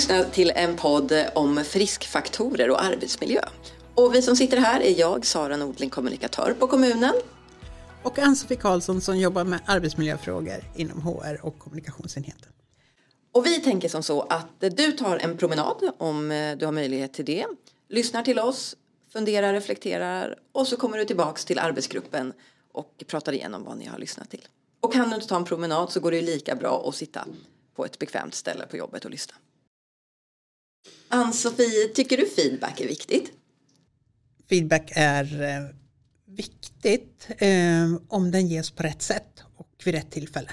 lyssnar till en podd om friskfaktorer och arbetsmiljö. Och vi som sitter här är jag, Sara Nordling, kommunikatör på kommunen. Och Ann-Sofie Karlsson som jobbar med arbetsmiljöfrågor inom HR och kommunikationsenheten. Och vi tänker som så att du tar en promenad om du har möjlighet till det. Lyssnar till oss, funderar, reflekterar och så kommer du tillbaks till arbetsgruppen och pratar igenom vad ni har lyssnat till. Och kan du inte ta en promenad så går det lika bra att sitta på ett bekvämt ställe på jobbet och lyssna. Ann-Sofie, tycker du feedback är viktigt? Feedback är eh, viktigt eh, om den ges på rätt sätt och vid rätt tillfälle.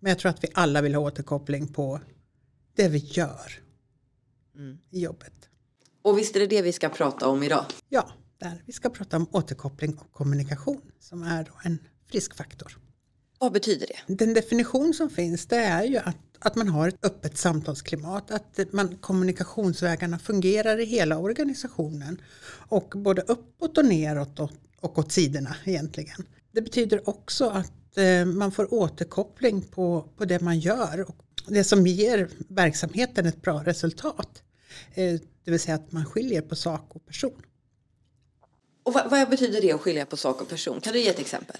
Men jag tror att vi alla vill ha återkoppling på det vi gör mm. i jobbet. Och visst är det det vi ska prata om idag? Ja, där. vi ska prata om återkoppling och kommunikation som är en friskfaktor. Vad betyder det? Den definition som finns det är ju att, att man har ett öppet samtalsklimat, att man, kommunikationsvägarna fungerar i hela organisationen och både uppåt och neråt och, och åt sidorna egentligen. Det betyder också att eh, man får återkoppling på, på det man gör och det som ger verksamheten ett bra resultat. Eh, det vill säga att man skiljer på sak och person. Och vad, vad betyder det att skilja på sak och person? Kan du ge ett exempel?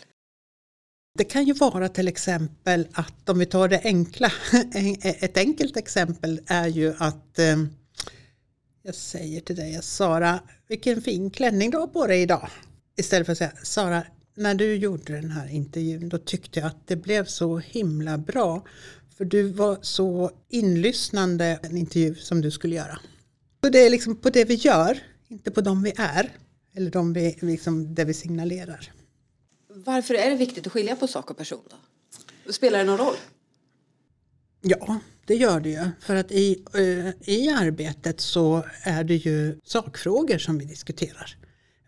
Det kan ju vara till exempel att om vi tar det enkla, ett enkelt exempel är ju att eh, jag säger till dig Sara, vilken fin klänning du har på dig idag. Istället för att säga Sara, när du gjorde den här intervjun då tyckte jag att det blev så himla bra. För du var så inlyssnande en intervju som du skulle göra. Så det är liksom på det vi gör, inte på de vi är. Eller de vi, liksom, det vi signalerar. Varför är det viktigt att skilja på sak och person då? Spelar det någon roll? Ja, det gör det ju. För att i, eh, i arbetet så är det ju sakfrågor som vi diskuterar.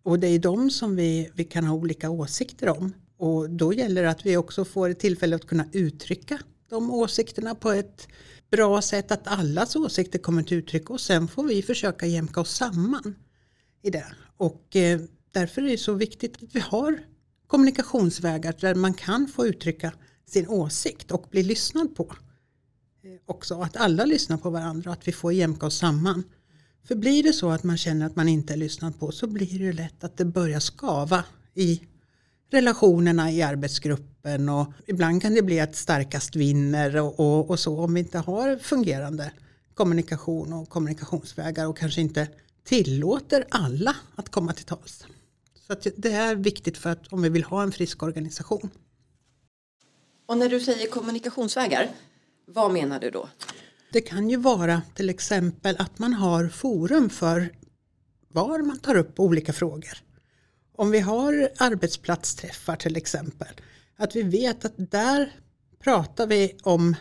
Och det är de som vi, vi kan ha olika åsikter om. Och då gäller det att vi också får ett tillfälle att kunna uttrycka de åsikterna på ett bra sätt. Att allas åsikter kommer till uttryck och sen får vi försöka jämka oss samman i det. Och eh, därför är det så viktigt att vi har kommunikationsvägar där man kan få uttrycka sin åsikt och bli lyssnad på. Eh, också att alla lyssnar på varandra och att vi får jämka oss samman. För blir det så att man känner att man inte är lyssnad på så blir det lätt att det börjar skava i relationerna i arbetsgruppen och ibland kan det bli att starkast vinner och, och, och så om vi inte har fungerande kommunikation och kommunikationsvägar och kanske inte tillåter alla att komma till tals. Så det är viktigt för att om vi vill ha en frisk organisation. Och när du säger kommunikationsvägar, vad menar du då? Det kan ju vara till exempel att man har forum för var man tar upp olika frågor. Om vi har arbetsplatsträffar till exempel, att vi vet att där pratar vi om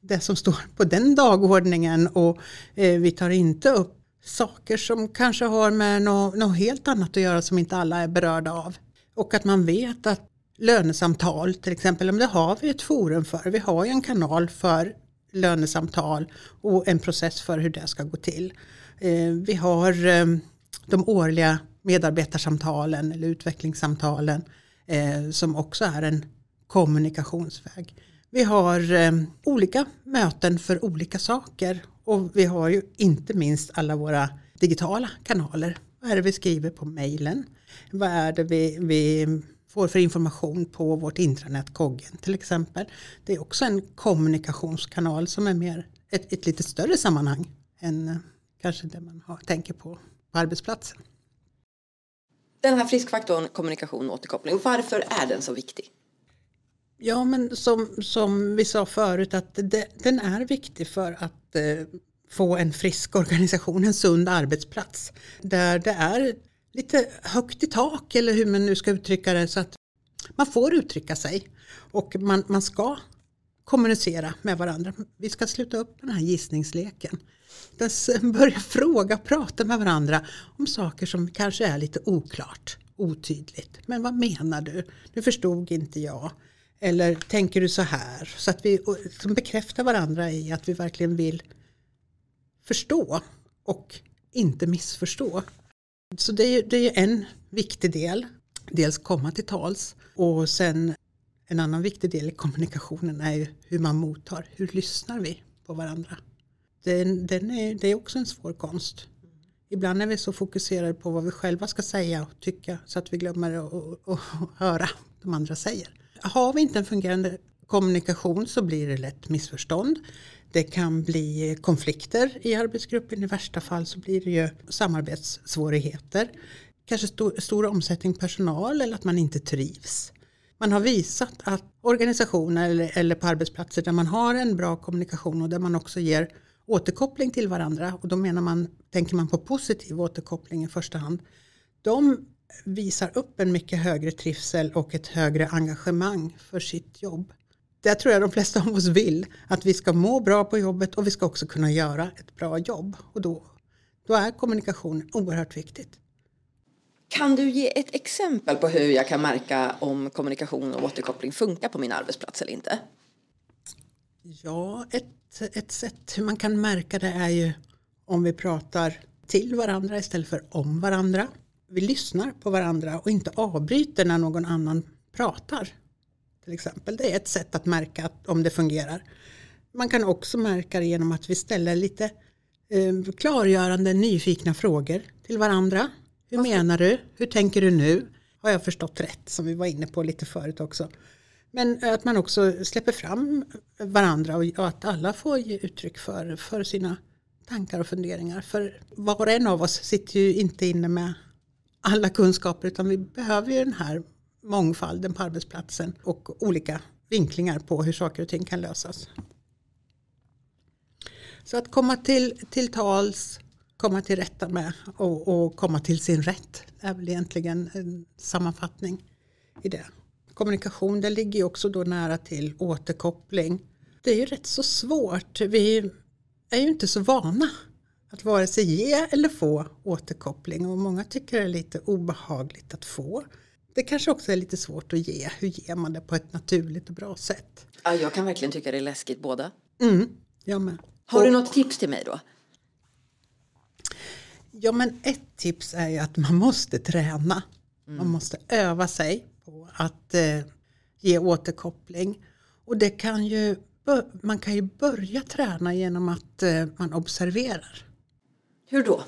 det som står på den dagordningen och eh, vi tar inte upp saker som kanske har med något, något helt annat att göra som inte alla är berörda av. Och att man vet att lönesamtal till exempel, det har vi ett forum för. Vi har ju en kanal för lönesamtal och en process för hur det ska gå till. Eh, vi har eh, de årliga medarbetarsamtalen eller utvecklingssamtalen eh, som också är en kommunikationsväg. Vi har eh, olika möten för olika saker och vi har ju inte minst alla våra digitala kanaler. Vad är det vi skriver på mejlen? Vad är det vi, vi får för information på vårt intranät Koggen till exempel. Det är också en kommunikationskanal som är mer ett, ett lite större sammanhang än eh, kanske det man har, tänker på på arbetsplatsen. Den här friskfaktorn kommunikation och återkoppling, varför är den så viktig? Ja men som, som vi sa förut att det, den är viktig för att eh, få en frisk organisation, en sund arbetsplats. Där det är lite högt i tak eller hur man nu ska uttrycka det så att man får uttrycka sig och man, man ska kommunicera med varandra. Vi ska sluta upp den här gissningsleken. Eh, börja fråga, prata med varandra om saker som kanske är lite oklart, otydligt. Men vad menar du? Nu förstod inte jag. Eller tänker du så här? Så att vi som bekräftar varandra i att vi verkligen vill förstå och inte missförstå. Så det är, det är en viktig del. Dels komma till tals och sen en annan viktig del i kommunikationen är ju hur man mottar. Hur lyssnar vi på varandra? den, den är, det är också en svår konst. Ibland är vi så fokuserade på vad vi själva ska säga och tycka så att vi glömmer att höra de andra säger. Har vi inte en fungerande kommunikation så blir det lätt missförstånd. Det kan bli konflikter i arbetsgruppen. I värsta fall så blir det ju samarbetssvårigheter. Kanske stor, stor omsättning personal eller att man inte trivs. Man har visat att organisationer eller, eller på arbetsplatser där man har en bra kommunikation och där man också ger återkoppling till varandra och då menar man, tänker man på positiv återkoppling i första hand. De visar upp en mycket högre trivsel och ett högre engagemang för sitt jobb. Det tror jag de flesta av oss vill, att vi ska må bra på jobbet och vi ska också kunna göra ett bra jobb. Och då, då är kommunikation oerhört viktigt. Kan du ge ett exempel på hur jag kan märka om kommunikation och återkoppling funkar på min arbetsplats eller inte? Ja, ett, ett sätt hur man kan märka det är ju om vi pratar till varandra istället för om varandra. Vi lyssnar på varandra och inte avbryter när någon annan pratar. Till exempel. Det är ett sätt att märka om det fungerar. Man kan också märka det genom att vi ställer lite eh, klargörande, nyfikna frågor till varandra. Hur menar du? Hur tänker du nu? Har jag förstått rätt? Som vi var inne på lite förut också. Men att man också släpper fram varandra och att alla får ge uttryck för, för sina tankar och funderingar. För var och en av oss sitter ju inte inne med alla kunskaper utan vi behöver ju den här mångfalden på arbetsplatsen och olika vinklingar på hur saker och ting kan lösas. Så att komma till, till tals, komma till rätta med och, och komma till sin rätt är väl egentligen en sammanfattning i det. Kommunikation det ligger ju också då nära till återkoppling. Det är ju rätt så svårt. Vi är ju inte så vana att vare sig ge eller få återkoppling och många tycker det är lite obehagligt att få. Det kanske också är lite svårt att ge. Hur ger man det på ett naturligt och bra sätt? Ja, jag kan verkligen tycka det är läskigt båda. Mm, jag med. Har och, du något tips till mig då? Ja men ett tips är ju att man måste träna. Mm. Man måste öva sig på att eh, ge återkoppling. Och det kan ju, man kan ju börja träna genom att eh, man observerar. Hur då?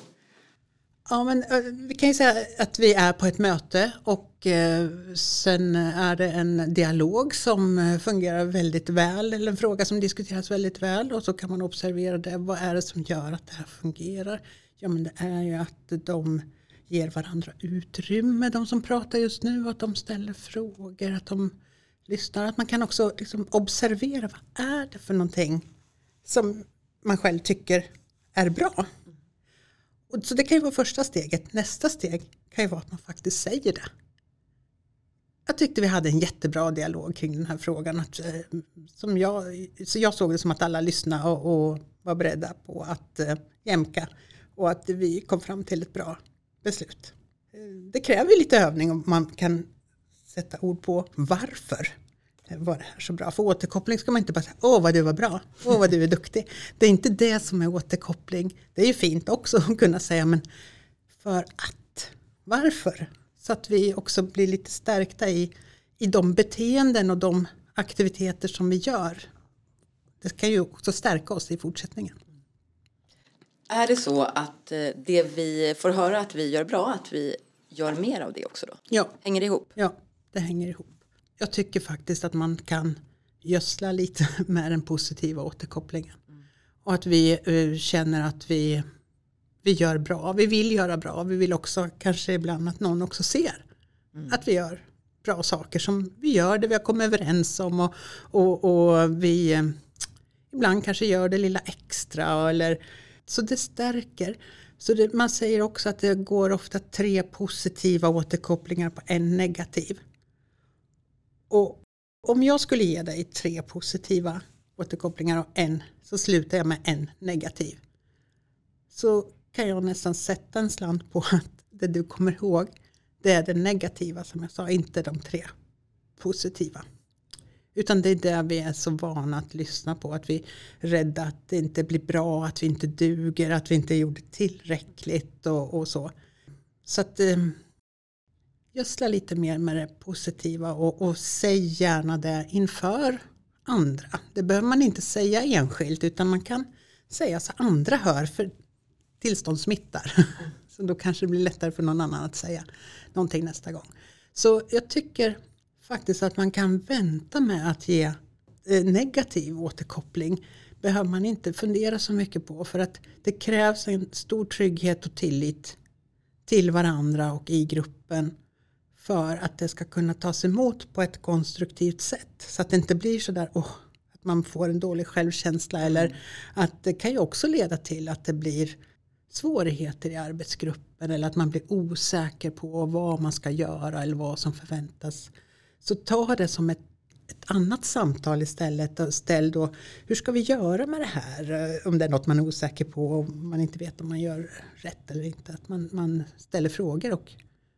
Ja, men, eh, vi kan ju säga att vi är på ett möte och eh, sen är det en dialog som eh, fungerar väldigt väl eller en fråga som diskuteras väldigt väl och så kan man observera det. Vad är det som gör att det här fungerar? Ja, men det är ju att de ger varandra utrymme, de som pratar just nu, att de ställer frågor, att de lyssnar. Att man kan också liksom observera vad är det för någonting som man själv tycker är bra. Och så det kan ju vara första steget. Nästa steg kan ju vara att man faktiskt säger det. Jag tyckte vi hade en jättebra dialog kring den här frågan. Att, eh, som jag, så jag såg det som att alla lyssnade och, och var beredda på att eh, jämka och att vi kom fram till ett bra beslut. Eh, det kräver lite övning om man kan sätta ord på varför var det här så bra. För återkoppling ska man inte bara säga åh vad du var bra, åh vad du är duktig. Det är inte det som är återkoppling. Det är ju fint också att kunna säga men för att, varför? Så att vi också blir lite stärkta i, i de beteenden och de aktiviteter som vi gör. Det kan ju också stärka oss i fortsättningen. Är det så att eh, det vi får höra att vi gör bra, att vi gör mer av det också då? Ja. Hänger det ihop? Ja, det hänger ihop jag tycker faktiskt att man kan gödsla lite med den positiva återkopplingen. Mm. Och att vi uh, känner att vi, vi gör bra, vi vill göra bra. Vi vill också kanske ibland att någon också ser mm. att vi gör bra saker som vi gör det vi har kommit överens om. Och, och, och vi uh, ibland kanske gör det lilla extra. Eller, så det stärker. Så det, man säger också att det går ofta tre positiva återkopplingar på en negativ. Och om jag skulle ge dig tre positiva återkopplingar och en så slutar jag med en negativ. Så kan jag nästan sätta en slant på att det du kommer ihåg det är det negativa som jag sa, inte de tre positiva. Utan det är det vi är så vana att lyssna på. Att vi är rädda att det inte blir bra, att vi inte duger, att vi inte gjorde tillräckligt och, och så. Så att eh, gödsla lite mer med det positiva och, och säg gärna det inför andra. Det behöver man inte säga enskilt utan man kan säga så andra hör för tillstånd smittar. Så då kanske det blir lättare för någon annan att säga någonting nästa gång. Så jag tycker faktiskt att man kan vänta med att ge eh, negativ återkoppling. Behöver man inte fundera så mycket på för att det krävs en stor trygghet och tillit till varandra och i gruppen för att det ska kunna tas emot på ett konstruktivt sätt. Så att det inte blir sådär oh, att man får en dålig självkänsla eller att det kan ju också leda till att det blir svårigheter i arbetsgruppen eller att man blir osäker på vad man ska göra eller vad som förväntas. Så ta det som ett, ett annat samtal istället och ställ då hur ska vi göra med det här om det är något man är osäker på och man inte vet om man gör rätt eller inte. Att man, man ställer frågor och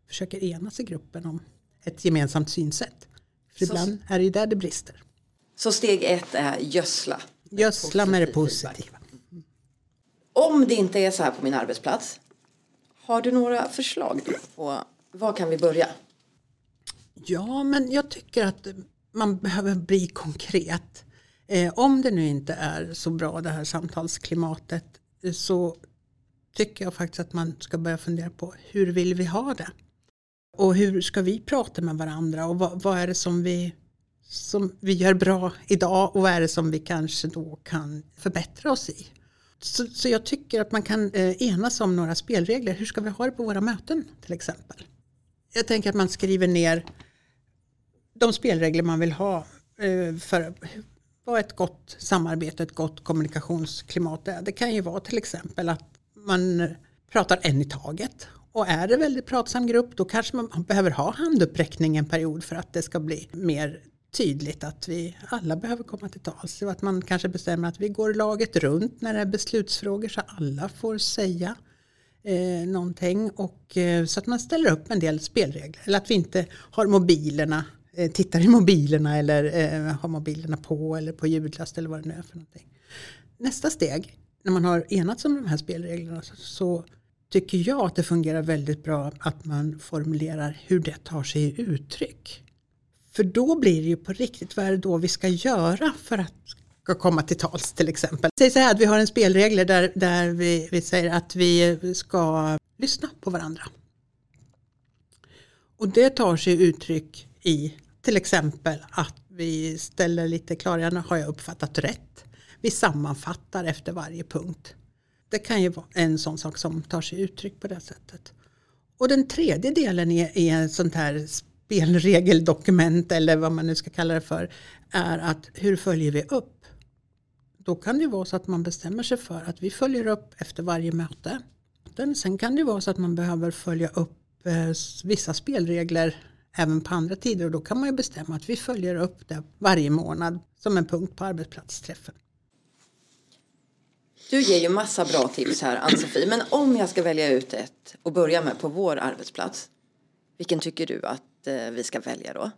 försöker enas i gruppen om ett gemensamt synsätt. För ibland är det ju där det brister. Så steg ett är gödsla. Gödsla med det positiva. Om det inte är så här på min arbetsplats. Har du några förslag då på var kan vi börja? Ja, men jag tycker att man behöver bli konkret. Eh, om det nu inte är så bra det här samtalsklimatet eh, så tycker jag faktiskt att man ska börja fundera på hur vill vi ha det? Och hur ska vi prata med varandra och vad, vad är det som vi, som vi gör bra idag och vad är det som vi kanske då kan förbättra oss i? Så, så jag tycker att man kan eh, enas om några spelregler. Hur ska vi ha det på våra möten till exempel? Jag tänker att man skriver ner de spelregler man vill ha eh, för vad ett gott samarbete, ett gott kommunikationsklimat är. Det kan ju vara till exempel att man pratar en i taget. Och är det väldigt pratsam grupp då kanske man behöver ha handuppräckning en period för att det ska bli mer tydligt att vi alla behöver komma till tals. Och att man kanske bestämmer att vi går laget runt när det är beslutsfrågor så alla får säga eh, någonting. Och, eh, så att man ställer upp en del spelregler. Eller att vi inte har mobilerna, eh, tittar i mobilerna eller eh, har mobilerna på eller på ljudlast eller vad det nu är för någonting. Nästa steg, när man har enats om de här spelreglerna så, så tycker jag att det fungerar väldigt bra att man formulerar hur det tar sig i uttryck. För då blir det ju på riktigt, vad är det då vi ska göra för att ska komma till tals till exempel. Säg så här att vi har en spelregler där, där vi, vi säger att vi ska lyssna på varandra. Och det tar sig uttryck i till exempel att vi ställer lite klargörande, har jag uppfattat rätt? Vi sammanfattar efter varje punkt. Det kan ju vara en sån sak som tar sig uttryck på det sättet. Och den tredje delen i, i en sånt här spelregeldokument eller vad man nu ska kalla det för är att hur följer vi upp? Då kan det vara så att man bestämmer sig för att vi följer upp efter varje möte. Sen kan det vara så att man behöver följa upp eh, vissa spelregler även på andra tider och då kan man ju bestämma att vi följer upp det varje månad som en punkt på arbetsplatsträffen. Du ger ju massa bra tips här Ann-Sofie. Men om jag ska välja ut ett och börja med på vår arbetsplats. Vilken tycker du att eh, vi ska välja då?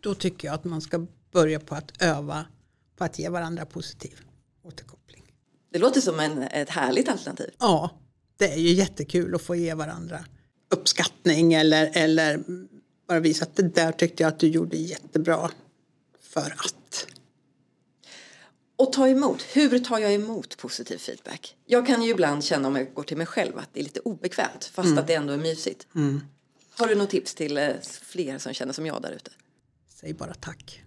Då tycker jag att man ska börja på att öva på att ge varandra positiv återkoppling. Det låter som en, ett härligt alternativ. Ja, det är ju jättekul att få ge varandra uppskattning eller, eller bara visa att det där tyckte jag att du gjorde jättebra för att. Och ta emot. Hur tar jag emot positiv feedback? Jag kan ju ibland känna om jag går till mig själv att det är lite obekvämt fast att det ändå är mysigt. Har du något tips till eh, fler som känner som jag där ute? Säg bara tack.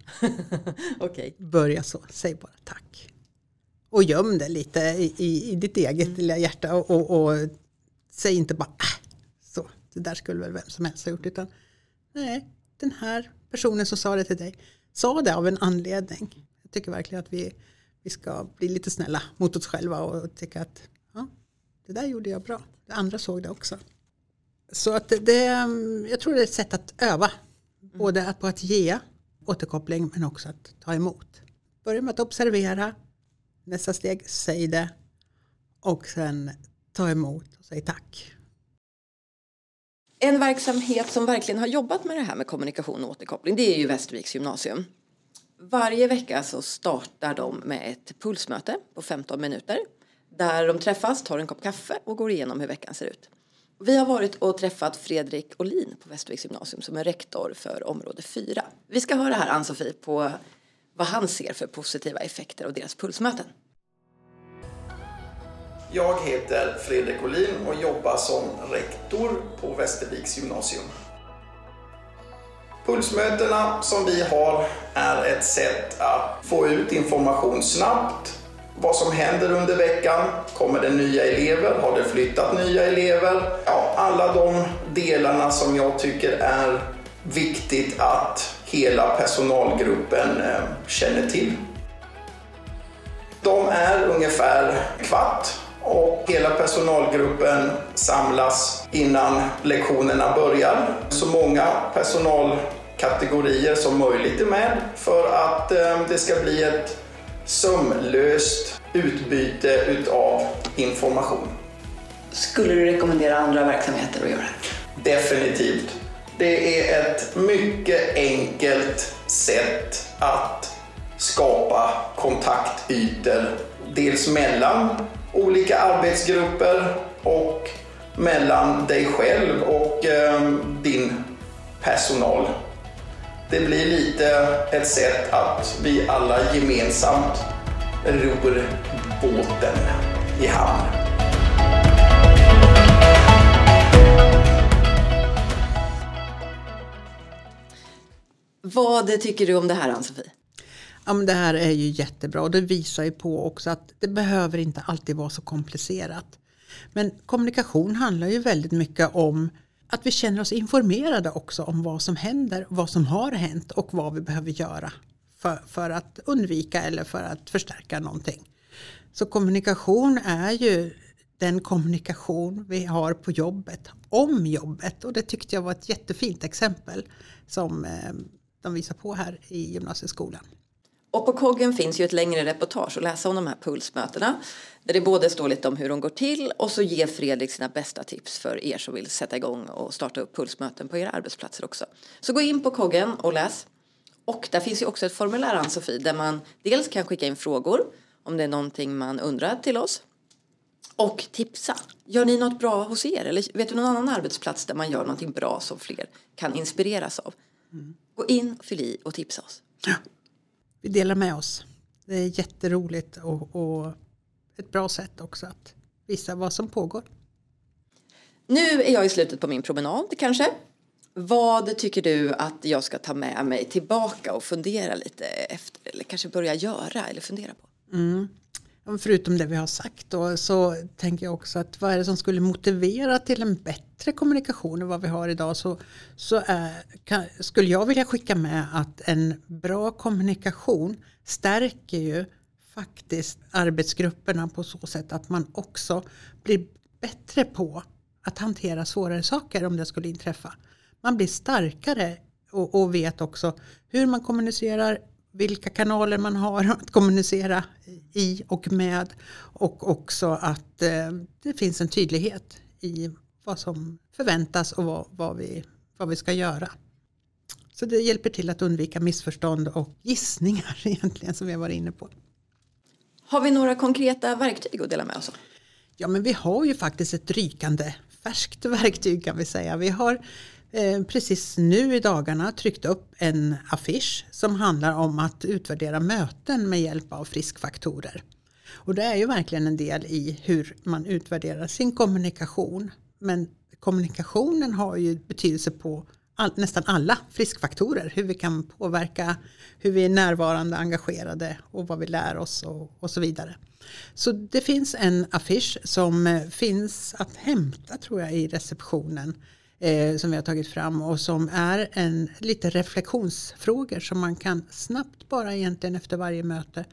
Okej. Börja så, säg bara tack. Och göm det lite i, i, ditt eget lilla hjärta och, och, och säg inte bara äh, så, det där skulle väl vem som helst ha gjort utan nej, den här personen som sa det till dig sa det av en anledning. Jag tycker verkligen att vi, vi ska bli lite snälla mot oss själva och tycka att ja, det där gjorde jag bra. Det andra såg det också. Så att det, jag tror det är ett sätt att öva. Både på att ge återkoppling men också att ta emot. Börja med att observera. Nästa steg, säg det. Och sen ta emot och säg tack. En verksamhet som verkligen har jobbat med det här med kommunikation och återkoppling det är ju Västerviks gymnasium. Varje vecka så startar de med ett pulsmöte på 15 minuter där de träffas, tar en kopp kaffe och går igenom hur veckan ser ut. Vi har varit och träffat Fredrik Olin på Västerviks gymnasium som är rektor för område 4. Vi ska höra här Ann-Sofie på vad han ser för positiva effekter av deras pulsmöten. Jag heter Fredrik Olin och jobbar som rektor på Västerviks gymnasium. Pulsmötena som vi har är ett sätt att få ut information snabbt. Vad som händer under veckan. Kommer det nya elever? Har det flyttat nya elever? Ja, alla de delarna som jag tycker är viktigt att hela personalgruppen eh, känner till. De är ungefär kvart och hela personalgruppen samlas innan lektionerna börjar. Så många personal personalkategorier som möjligt är med för att eh, det ska bli ett sömlöst utbyte utav information. Skulle du rekommendera andra verksamheter att göra? Definitivt. Det är ett mycket enkelt sätt att skapa kontaktytor. Dels mellan olika arbetsgrupper och mellan dig själv och eh, din personal. Det blir lite ett sätt att vi alla gemensamt ror båten i hamn. Vad tycker du om det här Ann-Sofie? Ja, men det här är ju jättebra och det visar ju på också att det behöver inte alltid vara så komplicerat. Men kommunikation handlar ju väldigt mycket om att vi känner oss informerade också om vad som händer, vad som har hänt och vad vi behöver göra för, för att undvika eller för att förstärka någonting. Så kommunikation är ju den kommunikation vi har på jobbet om jobbet och det tyckte jag var ett jättefint exempel som eh, de visar på här i gymnasieskolan. Och på koggen finns ju ett längre reportage att läsa om de här pulsmötena. Där det både står lite om hur de går till och så ger Fredrik sina bästa tips för er som vill sätta igång och starta upp pulsmöten på era arbetsplatser också. Så gå in på koggen och läs. Och där finns ju också ett formulär Ann-Sofie där man dels kan skicka in frågor om det är någonting man undrar till oss. Och tipsa. Gör ni något bra hos er? Eller vet du någon annan arbetsplats där man gör någonting bra som fler kan inspireras av? Mm. Gå in, fyll i och tipsa oss. Ja vi delar med oss. Det är jätteroligt och, och ett bra sätt också att visa vad som pågår. Nu är jag i slutet på min promenad kanske. Vad tycker du att jag ska ta med mig tillbaka och fundera lite efter eller kanske börja göra eller fundera på? Mm. Förutom det vi har sagt då, så tänker jag också att vad är det som skulle motivera till en bättre kommunikation än vad vi har idag så, så är, kan, skulle jag vilja skicka med att en bra kommunikation stärker ju faktiskt arbetsgrupperna på så sätt att man också blir bättre på att hantera svårare saker om det skulle inträffa. Man blir starkare och, och vet också hur man kommunicerar, vilka kanaler man har att kommunicera i och med och också att eh, det finns en tydlighet i vad som förväntas och vad, vad, vi, vad vi ska göra. Så det hjälper till att undvika missförstånd och gissningar egentligen som vi har varit inne på. Har vi några konkreta verktyg att dela med oss av? Ja men vi har ju faktiskt ett rykande färskt verktyg kan vi säga. Vi har Eh, precis nu i dagarna tryckt upp en affisch som handlar om att utvärdera möten med hjälp av friskfaktorer. Och det är ju verkligen en del i hur man utvärderar sin kommunikation. Men kommunikationen har ju betydelse på all, nästan alla friskfaktorer. Hur vi kan påverka, hur vi är närvarande, engagerade och vad vi lär oss och, och så vidare. Så det finns en affisch som eh, finns att hämta tror jag i receptionen eh, som vi har tagit fram och som är en lite reflektionsfrågor som man kan snabbt bara egentligen efter varje möte.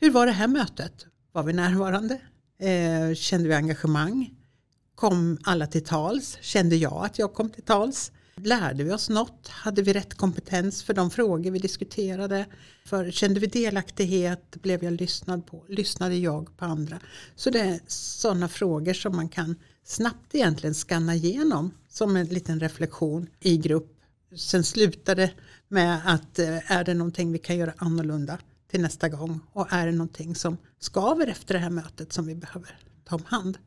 Hur var det här mötet? Var vi närvarande? Eh, kände vi engagemang? Kom alla till tals? Kände jag att jag kom till tals? Lärde vi oss något? Hade vi rätt kompetens för de frågor vi diskuterade? För kände vi delaktighet? Blev jag lyssnad på? Lyssnade jag på andra? Så det är sådana frågor som man kan snabbt egentligen skanna igenom som en liten reflektion i grupp. Sen slutar det med att eh, är det någonting vi kan göra annorlunda till nästa gång och är det någonting som skaver efter det här mötet som vi behöver ta om hand.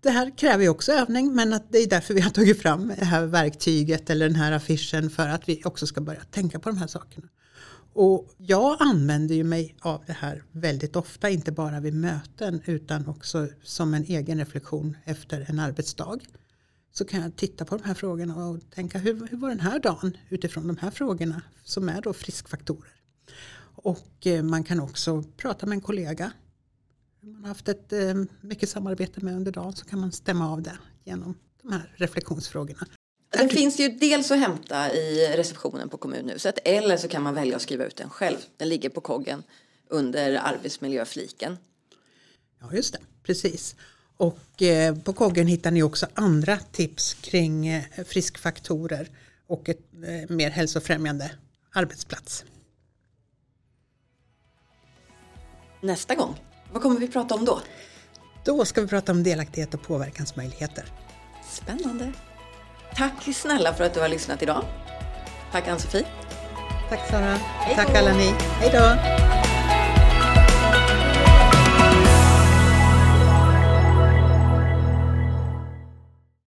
Det här kräver ju också övning men att det är därför vi har tagit fram det här verktyget eller den här affischen för att vi också ska börja tänka på de här sakerna. Och jag använder ju mig av det här väldigt ofta, inte bara vid möten utan också som en egen reflektion efter en arbetsdag. Så kan jag titta på de här frågorna och tänka hur, hur var den här dagen utifrån de här frågorna som är då friskfaktorer. Och eh, man kan också prata med en kollega. Man har haft ett eh, mycket samarbete med under dagen så kan man stämma av det genom de här reflektionsfrågorna. Den finns ju dels att hämta i receptionen på kommunhuset eller så kan man välja att skriva ut den själv. Den ligger på koggen under arbetsmiljöfliken. Ja just det, precis. Och eh, på koggen hittar ni också andra tips kring eh, friskfaktorer och ett eh, mer hälsofrämjande arbetsplats. Nästa gång, vad kommer vi prata om då? Då ska vi prata om delaktighet och påverkansmöjligheter. Spännande. Tack snälla för att du har lyssnat idag. Tack Ann-Sofie. Tack Sara. Hej Tack alla ni. Hej då.